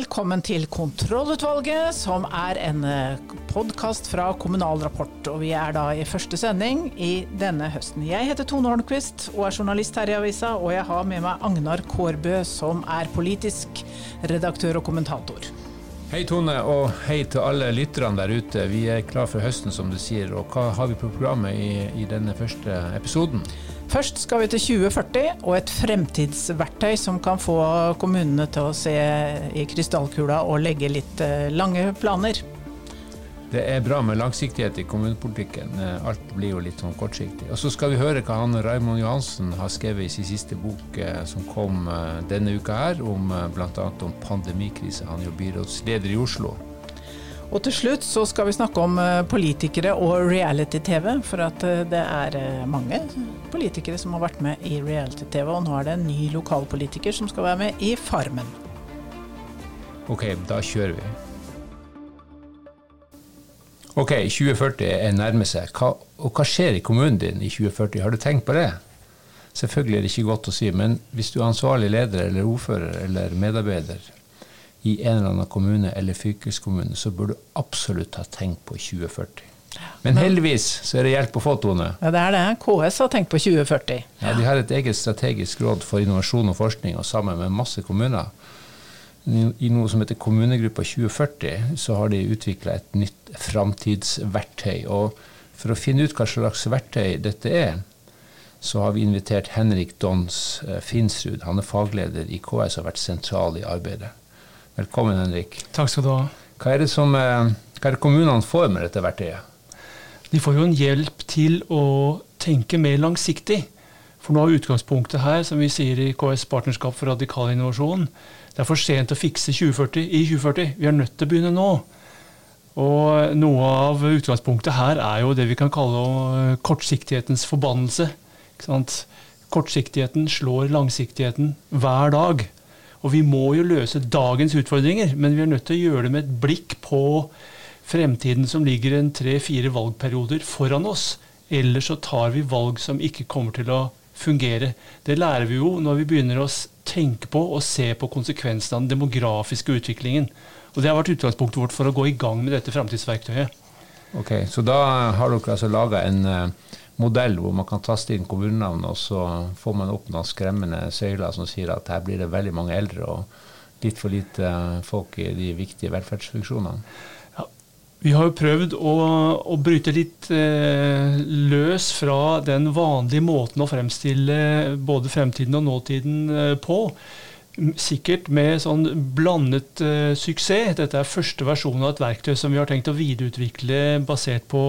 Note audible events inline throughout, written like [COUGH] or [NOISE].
Velkommen til Kontrollutvalget, som er en podkast fra Kommunal Rapport. Og vi er da i første sending i denne høsten. Jeg heter Tone Hornquist og er journalist her i avisa, og jeg har med meg Agnar Kårbø, som er politisk redaktør og kommentator. Hei Tone, og hei til alle lytterne der ute. Vi er klar for høsten, som du sier. Og hva har vi på programmet i, i denne første episoden? Først skal vi til 2040 og et fremtidsverktøy som kan få kommunene til å se i krystallkula og legge litt eh, lange planer. Det er bra med langsiktighet i kommunepolitikken. Eh, alt blir jo litt sånn kortsiktig. Og så skal vi høre hva han Raymond Johansen har skrevet i sin siste bok eh, som kom denne uka her, om bl.a. om pandemikrise. Han er jo byrådsleder i Oslo. Og til slutt så skal vi snakke om politikere og reality-TV, for at det er mange politikere som har vært med i reality-TV, og nå er det en ny lokalpolitiker som skal være med i Farmen. Ok, da kjører vi. Ok, 2040 er nærmer seg. Hva, og hva skjer i kommunen din i 2040? Har du tenkt på det? Selvfølgelig er det ikke godt å si, men hvis du er ansvarlig leder eller ordfører eller medarbeider i en eller annen kommune eller fylkeskommune, så bør du absolutt ha tenkt på 2040. Men heldigvis så er det hjelp å få, Tone. Ja, det er det. KS har tenkt på 2040. Ja, De har et eget strategisk råd for innovasjon og forskning, og sammen med masse kommuner. I noe som heter Kommunegruppa 2040, så har de utvikla et nytt framtidsverktøy. Og for å finne ut hva slags verktøy dette er, så har vi invitert Henrik Dons eh, Finsrud. Han er fagleder i KS og har vært sentral i arbeidet. Velkommen, Henrik. Takk skal du ha. Hva er det, som, eh, hva er det kommunene får med dette verktøyet? De får jo en hjelp til å tenke mer langsiktig. For noe av utgangspunktet her, som vi sier i KS Partnerskap for radikal innovasjon, det er for sent å fikse 2040 i 2040. Vi er nødt til å begynne nå. Og noe av utgangspunktet her er jo det vi kan kalle kortsiktighetens forbannelse. Kortsiktigheten slår langsiktigheten hver dag. Og vi må jo løse dagens utfordringer, men vi er nødt til å gjøre det med et blikk på fremtiden som ligger en tre-fire valgperioder foran oss. Eller så tar vi valg som ikke kommer til å fungere. Det lærer vi jo når vi begynner å tenke på og se på konsekvensene av den demografiske utviklingen. Og Det har vært utgangspunktet vårt for å gå i gang med dette framtidsverktøyet. Ok, Så da har dere altså laga en uh, modell hvor man kan taste inn kommunenavn, og så får man opp noen skremmende søyler som sier at her blir det veldig mange eldre og litt for lite folk i de viktige velferdsfunksjonene? Vi har jo prøvd å, å bryte litt eh, løs fra den vanlige måten å fremstille både fremtiden og nåtiden eh, på. Sikkert med sånn blandet eh, suksess. Dette er første versjon av et verktøy som vi har tenkt å videreutvikle basert på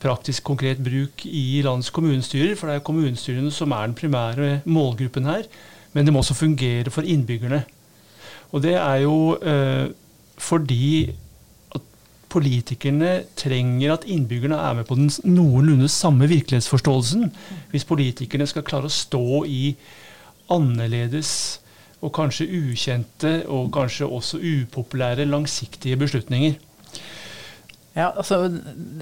praktisk konkret bruk i landets kommunestyrer. For det er kommunestyrene som er den primære målgruppen her. Men det må også fungere for innbyggerne. Og det er jo eh, fordi politikerne trenger at innbyggerne er med på den noenlunde samme virkelighetsforståelsen. Hvis politikerne skal klare å stå i annerledes og kanskje ukjente og kanskje også upopulære langsiktige beslutninger. Ja, altså,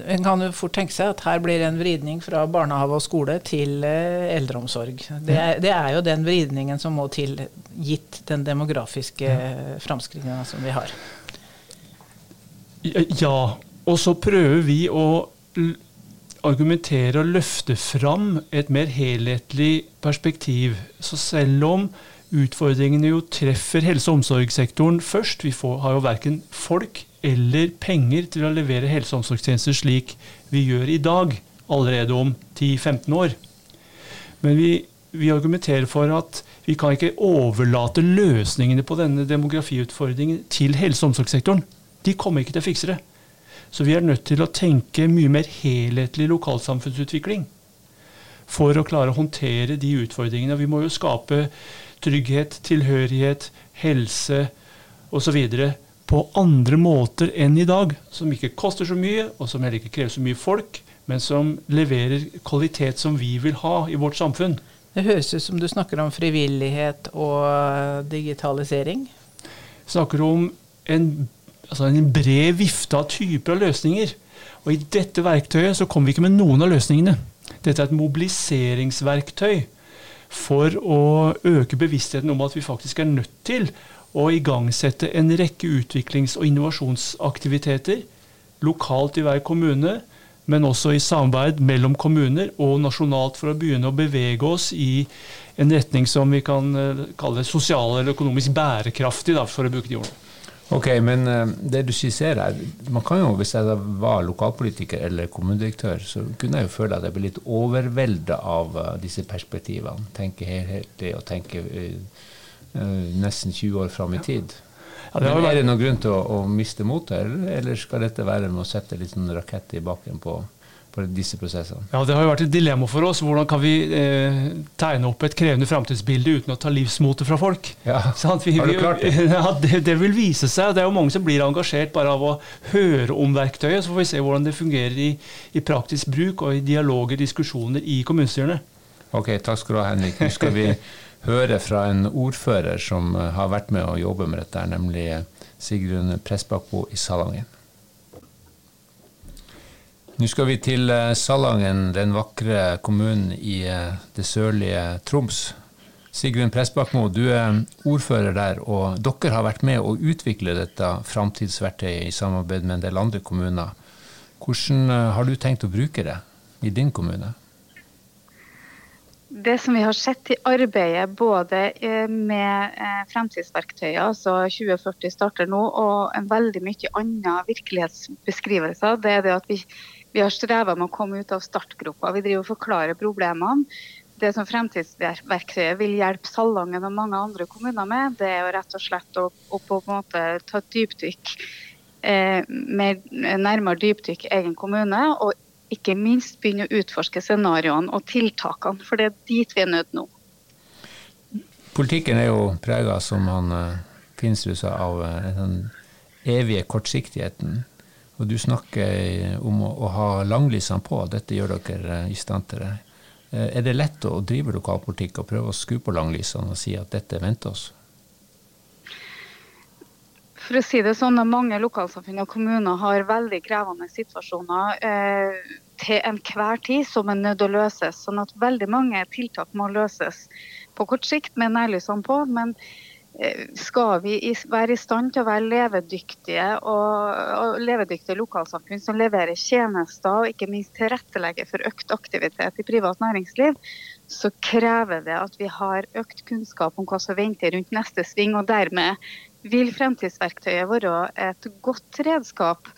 En kan jo fort tenke seg at her blir det en vridning fra barnehage og skole til eh, eldreomsorg. Det er, det er, jo den vridningen som må til, gitt den demografiske ja. framskrivinga som vi har. Ja. Og så prøver vi å argumentere og løfte fram et mer helhetlig perspektiv. Så selv om utfordringene jo treffer helse- og omsorgssektoren først, vi får, har jo verken folk eller penger til å levere helse- og omsorgstjenester slik vi gjør i dag, allerede om 10-15 år. Men vi, vi argumenterer for at vi kan ikke overlate løsningene på denne demografiutfordringen til helse- og omsorgssektoren. De kommer ikke til å fikse det. Så vi er nødt til å tenke mye mer helhetlig lokalsamfunnsutvikling for å klare å håndtere de utfordringene. Vi må jo skape trygghet, tilhørighet, helse osv. på andre måter enn i dag. Som ikke koster så mye, og som heller ikke krever så mye folk, men som leverer kvalitet som vi vil ha i vårt samfunn. Det høres ut som du snakker om frivillighet og digitalisering? Snakker om en altså en bred vifte av typer av løsninger. Og i dette verktøyet så kommer vi ikke med noen av løsningene. Dette er et mobiliseringsverktøy for å øke bevisstheten om at vi faktisk er nødt til å igangsette en rekke utviklings- og innovasjonsaktiviteter lokalt i hver kommune, men også i samarbeid mellom kommuner og nasjonalt for å begynne å bevege oss i en retning som vi kan eh, kalle sosial eller økonomisk bærekraftig, for å bruke de ordene. Ok, men uh, det du skisserer man kan jo, Hvis jeg var lokalpolitiker eller kommunedirektør, så kunne jeg jo føle at jeg ble litt overvelda av uh, disse perspektivene. Tenke helhetlig og tenke uh, nesten 20 år fram i tid. Men Er det noen grunn til å, å miste motet, eller, eller, skal dette være med å sette litt sånn rakett i bakken på på disse prosessene? Ja, Det har jo vært et dilemma for oss. Hvordan kan vi eh, tegne opp et krevende framtidsbilde uten å ta livsmotet fra folk? Ja, [LAUGHS] vi, Har du klart det? [LAUGHS] Ja, det? det? vil vise seg. Det er jo mange som blir engasjert bare av å høre om verktøyet. Så får vi se hvordan det fungerer i, i praktisk bruk og i dialoger, diskusjoner i kommunestyrene. Ok, takk skal du ha, Henrik. Nå skal vi [LAUGHS] høre fra en ordfører som eh, har vært med å jobbe med dette, nemlig Sigrun Pressbakbo i Salangen. Nå skal vi til eh, Salangen, den vakre kommunen i eh, det sørlige Troms. Sigrun Pressbakmo, du er ordfører der, og dere har vært med å utvikle dette framtidsverktøyet i samarbeid med en del andre kommuner. Hvordan eh, har du tenkt å bruke det i din kommune? Det som vi har sett i arbeidet både med fremtidsverktøyet, altså 2040 starter nå, og en veldig mye andre virkelighetsbeskrivelser, det er det at vi vi har streva med å komme ut av startgropa. Vi driver og forklarer problemene. Det som Fremtidsverktøyet vil hjelpe Salangen og mange andre kommuner med, det er jo rett og slett å, å på en måte ta et dypdykk, eh, mer, nærmere dypdykk egen kommune. Og ikke minst begynne å utforske scenarioene og tiltakene, for det er dit vi er nødt nå. Politikken er jo prega, som han uh, Finsrud sa, av uh, den evige kortsiktigheten. Og du snakker om å, å ha langlysene på, dette gjør dere eh, i stand til det. Eh, er det lett å drive lokalpolitikk og prøve å skru på langlysene og si at dette venter oss? For å si det sånn, Mange lokalsamfunn og kommuner har veldig krevende situasjoner eh, til enhver tid som er nødt til å løses. sånn at veldig mange tiltak må løses på kort sikt med nærlysene på. men skal vi være i stand til å være levedyktige og, og levedyktige lokalsamfunn som leverer tjenester og ikke minst tilrettelegger for økt aktivitet i privat næringsliv, så krever det at vi har økt kunnskap om hva som venter rundt neste sving. og Dermed vil fremtidsverktøyet være et godt redskap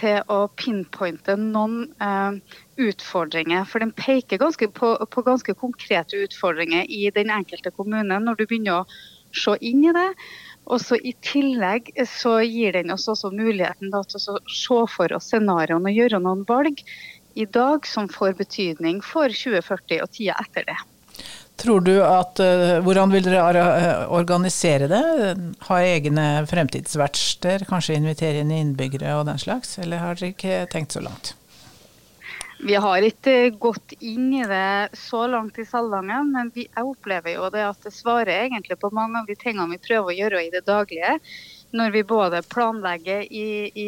til å pinpointe noen eh, utfordringer. For den peker ganske på, på ganske konkrete utfordringer i den enkelte kommune. Når du begynner å se inn i det. Og så I tillegg så gir den oss også muligheten da, til å se for oss scenarioene og gjøre noen valg i dag som får betydning for 2040 og tida etter det. Tror du at, uh, Hvordan vil dere organisere det? Ha egne fremtidsverksteder? Kanskje invitere inn innbyggere og den slags? Eller har dere ikke tenkt så langt? Vi har ikke gått inn i det så langt i Salangen, men vi, jeg opplever jo det at det svarer egentlig på mange av de tingene vi prøver å gjøre i det daglige. Når vi både planlegger i, i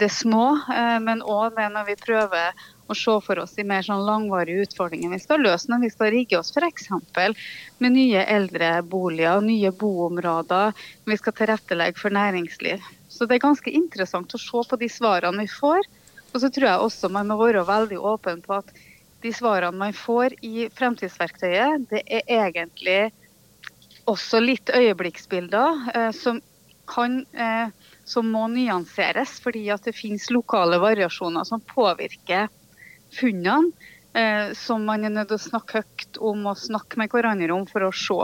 det små, eh, men òg når vi prøver å se for oss de mer sånn langvarige utfordringene vi skal løse når vi skal rigge oss f.eks. med nye eldreboliger, nye boområder, vi skal tilrettelegge for næringsliv. Så det er ganske interessant å se på de svarene vi får og så tror jeg også man må være veldig åpen på at de svarene man får i fremtidsverktøyet, det er egentlig også litt øyeblikksbilder eh, som, kan, eh, som må nyanseres, fordi at det finnes lokale variasjoner som påvirker funnene. Eh, som man er nødt til å snakke høyt om og snakke med hverandre om for å se.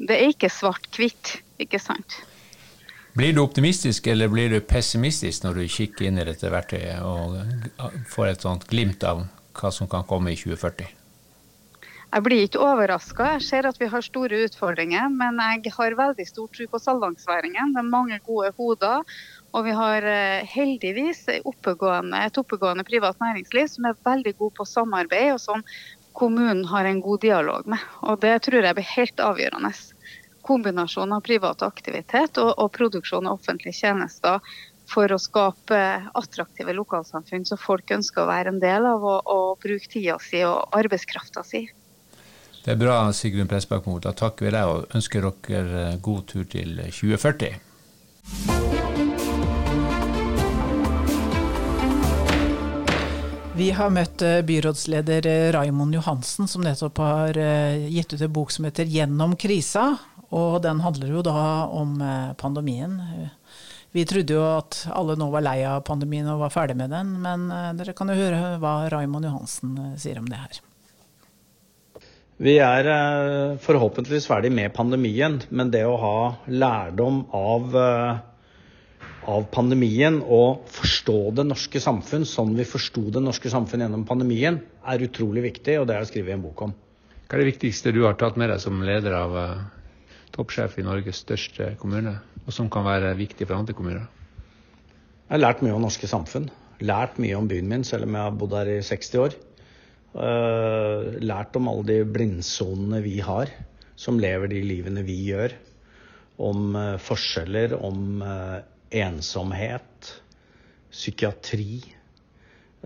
Det er ikke svart-hvitt, ikke sant. Blir du optimistisk eller blir du pessimistisk når du kikker inn i dette verktøyet og får et sånt glimt av hva som kan komme i 2040? Jeg blir ikke overraska. Jeg ser at vi har store utfordringer, men jeg har veldig stor tro på saldangsværingen. Det er mange gode hoder. Og vi har eh, heldigvis et oppegående privat næringsliv som er veldig god på samarbeid, og som kommunen har en god dialog med. Og Det tror jeg blir helt avgjørende kombinasjon av privat aktivitet og, og produksjon av offentlige tjenester for å skape attraktive lokalsamfunn som folk ønsker å være en del av og, og bruke tida si og arbeidskrafta si. Det er bra, Sigrun Pressbakmo. Da takker vi deg og ønsker dere god tur til 2040. Vi har møtt eh, byrådsleder eh, Raimond Johansen, som nettopp har eh, gitt ut en bok som heter 'Gjennom krisa'. Og den handler jo da om pandemien. Vi trodde jo at alle nå var lei av pandemien og var ferdig med den, men dere kan jo høre hva Raimond Johansen sier om det her. Vi er forhåpentligvis ferdig med pandemien, men det å ha lærdom av av pandemien og forstå det norske samfunn sånn vi forsto det norske samfunn gjennom pandemien, er utrolig viktig, og det er å skrive en bok om. Hva er det viktigste du har tatt med deg som leder av toppsjef i Norges største kommune, og som kan være viktig for andre kommuner? Jeg har lært mye om norske samfunn. Lært mye om byen min, selv om jeg har bodd her i 60 år. Uh, lært om alle de blindsonene vi har, som lever de livene vi gjør. Om uh, forskjeller, om ensomhet, psykiatri.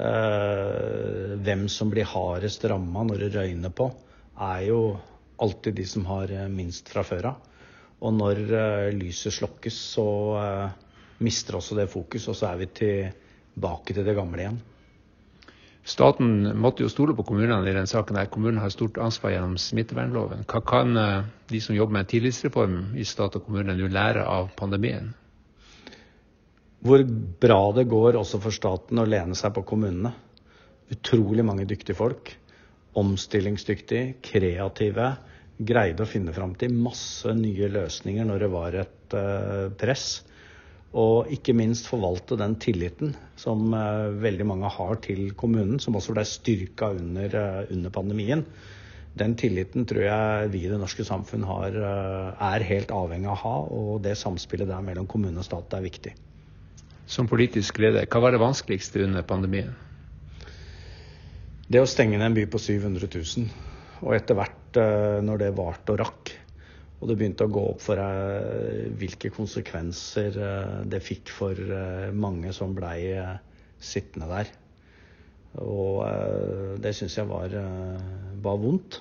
Eh, hvem som blir hardest ramma når det røyner på, er jo alltid de som har eh, minst fra før av. Og når eh, lyset slokkes, så mister også det fokus, og så er vi tilbake til det gamle igjen. Staten måtte jo stole på kommunene i den saken. der. Kommunen har stort ansvar gjennom smittevernloven. Hva kan de som jobber med tillitsreform i stat og kommune nå lære av pandemien? hvor bra det går også for staten å lene seg på kommunene. Utrolig mange dyktige folk. Omstillingsdyktige, kreative. Greide å finne fram til masse nye løsninger når det var et uh, press. Og ikke minst forvalte den tilliten som uh, veldig mange har til kommunen, som også ble styrka under, uh, under, pandemien. Den tilliten tror jeg vi i det norske samfunn har, er helt avhengig av å ha, og det samspillet der mellom kommune og stat er viktig som politisk leder, hva var det vanskeligste under pandemien? Det å stenge ned en by på 700 000. Og etter hvert, eh, når det varte og rakk, og det begynte å gå opp for deg hvilke konsekvenser eh, det fikk for eh, mange som blei sittende der. Og det syns jeg var, var vondt.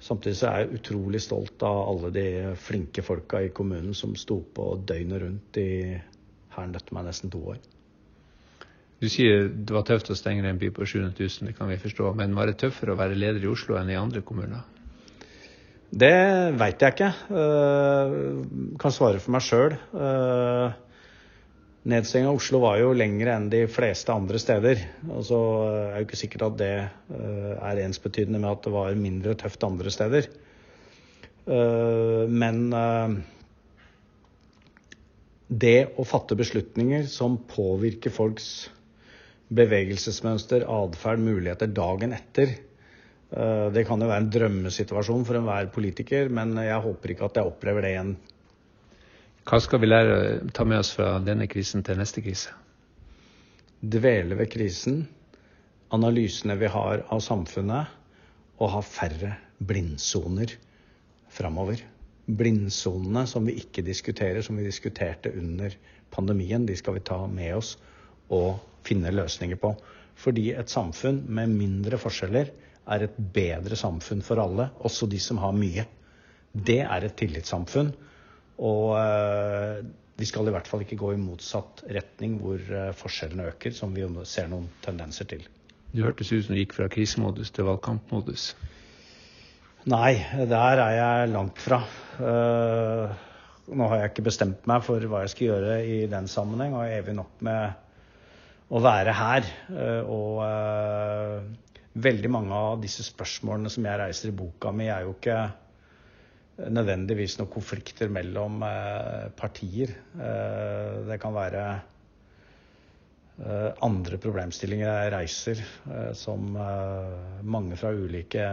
Samtidig så er jeg utrolig stolt av alle de flinke folka i kommunen som sto på døgnet rundt i har nødt meg nesten to år. Du sier det var tøft å stenge en by på 700 000, det kan vi forstå. Men var det tøffere å være leder i Oslo enn i andre kommuner? Det veit jeg ikke. Uh, kan svare for meg sjøl. Uh, Nedstenginga av Oslo var jo lengre enn de fleste andre steder. Og så er det jo ikke sikkert at det er ensbetydende med at det var mindre tøft andre steder. Men det å fatte beslutninger som påvirker folks bevegelsesmønster, atferd, muligheter dagen etter. Eh, det kan jo være en drømmesituasjon for enhver politiker, men jeg håper ikke at jeg opplever det igjen. Hva skal vi lære ta med oss fra denne krisen til neste krise? Dvele ved krisen, analysene vi har av samfunnet, og ha færre blindsoner framover blindsonene som vi ikke diskuterer, som vi diskuterte under pandemien, de skal vi ta med oss og finne løsninger på. Fordi et samfunn med mindre forskjeller er et bedre samfunn for alle, også de som har mye. Det er et tillitssamfunn. Og øh, vi skal i hvert fall ikke gå i motsatt retning, hvor øh, forskjellene øker, som vi ser noen tendenser til. Du hørtes ut som du gikk fra krisemodus til valgkampmodus. Nei, der er jeg langt fra. Uh, nå har jeg ikke bestemt meg for hva jeg skal gjøre i den sammenheng, og er evig nok med å være her. Og veldig mange av disse spørsmålene som jeg reiser i boka mi, er jo ikke nødvendigvis noen konflikter mellom partier. det kan være andre problemstillinger jeg reiser, som mange fra ulike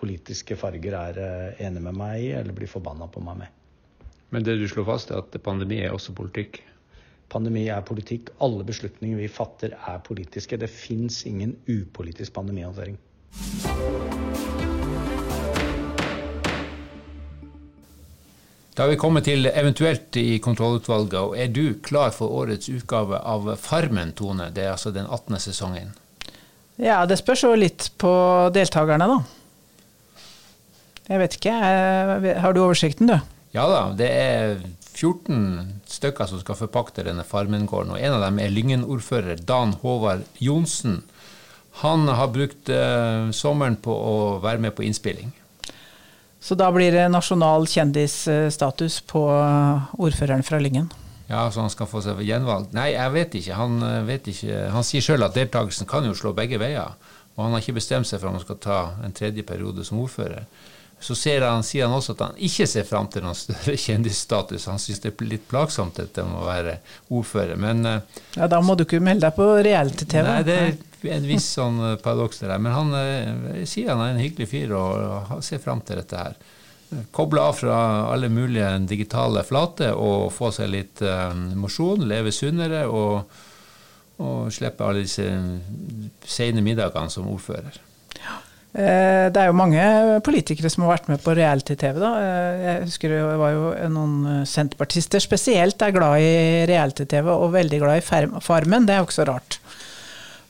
politiske farger er eh, enig med meg i eller blir forbanna på meg med. Men det du slår fast, er at pandemi er også politikk? Pandemi er politikk. Alle beslutninger vi fatter, er politiske. Det fins ingen upolitisk pandemihåndtering. Da har vi kommet til eventuelt i kontrollutvalget. og Er du klar for årets utgave av Farmen, Tone? Det er altså den 18. sesongen. Ja, det spørs jo litt på deltakerne, da. Jeg vet ikke. Har du oversikten, du? Ja da. Det er 14 stykker som skal forpakte denne Farmen-gården. Og en av dem er Lyngen-ordfører Dan Håvard Johnsen. Han har brukt eh, sommeren på å være med på innspilling. Så da blir det nasjonal kjendisstatus på ordføreren fra Lyngen? Ja, så han skal få seg gjenvalgt? Nei, jeg vet ikke. Han, eh, vet ikke. han sier sjøl at deltakelsen kan jo slå begge veier. Og han har ikke bestemt seg for om han skal ta en tredje periode som ordfører. Så han, sier han også at han ikke ser fram til noen større [LAUGHS] kjendisstatus. Han syns det er litt plagsomt dette med å være ordfører, men eh, Ja, Da må du ikke melde deg på reality-TV. Nei, det er en viss sånn eh, paradoks der. Men han eh, sier han er en hyggelig fyr og, og ser fram til dette her. Koble av fra alle mulige digitale flater og få seg litt uh, mosjon, leve sunnere og, og slippe alle disse sene middagene som ordfører. Eh, det er jo mange politikere som har vært med på reality-TV. da. Eh, jeg husker det var jo noen eh, senterpartister spesielt er glad i reality-TV og veldig glad i Farmen. Det er jo ikke så rart.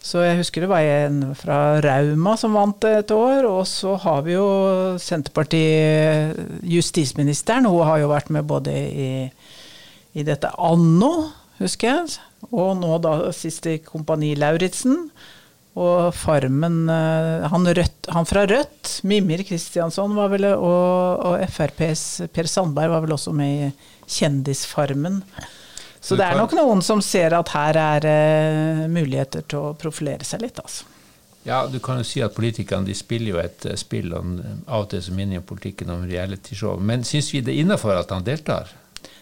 Så jeg husker det var en fra Rauma som vant et år. Og så har vi jo Senterparti-justisministeren. Hun har jo vært med både i, i dette Anno, husker jeg, og nå da sist i Kompani Lauritzen. Og Farmen eh, han, Rødt, han, fra Rødt, Mimir Kristiansson, var vel, og, og FrPs Per Sandberg var vel også med i Kjendisfarmen. Så det er nok noen som ser at her er uh, muligheter til å profilere seg litt, altså. Ja, du kan jo si at politikerne de spiller jo et uh, spill om, av og til som minner om politikken om realityshow. Men syns vi det er innafor at han deltar?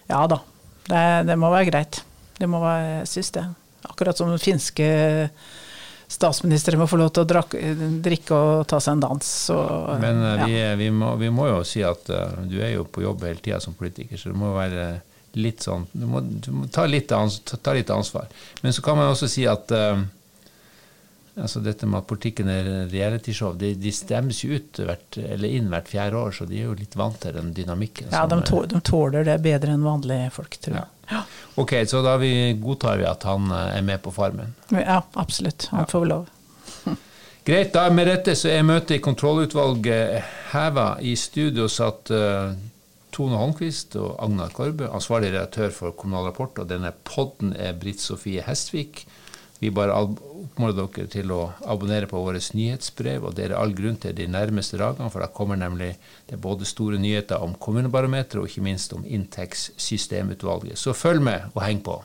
Ja da, det, det, må være greit. Det må være, jeg syns det. Akkurat som den finske statsministeren må få lov til å drikke og ta seg en dans. Så, Men uh, vi, vi, må, vi, må, jo si at uh, du er jo på jobb hele tida som politiker, så det må være litt sånn Du må, du må ta, litt ansvar, ta, litt ansvar. Men så kan man også si at uh, altså dette med at politikken er realityshow, de, de stemmes jo ut hvert, eller inn hvert fjerde år, så de er jo litt vant til den dynamikken. Ja, de tåler det bedre enn vanlige folk, tror jeg. Ja. Ok, så da vi godtar vi at han eh, er med på Farmen? Ja, absolutt. Han får lov. [LAUGHS] Greit, da med dette så er møtet i kontrollutvalget heva. I studio satt uh, Tone Holmquist og Agnar Korbe, ansvarlig redaktør for Kommunal Rapport, og denne podden er Britt Sofie Hestvik. Vi bare oppfordrer dere til å abonnere på våre nyhetsbrev, og det er all grunn til de nærmeste dagene, for da kommer nemlig det både store nyheter om kommunebarometeret og ikke minst om inntektssystemutvalget. Så følg med og heng på.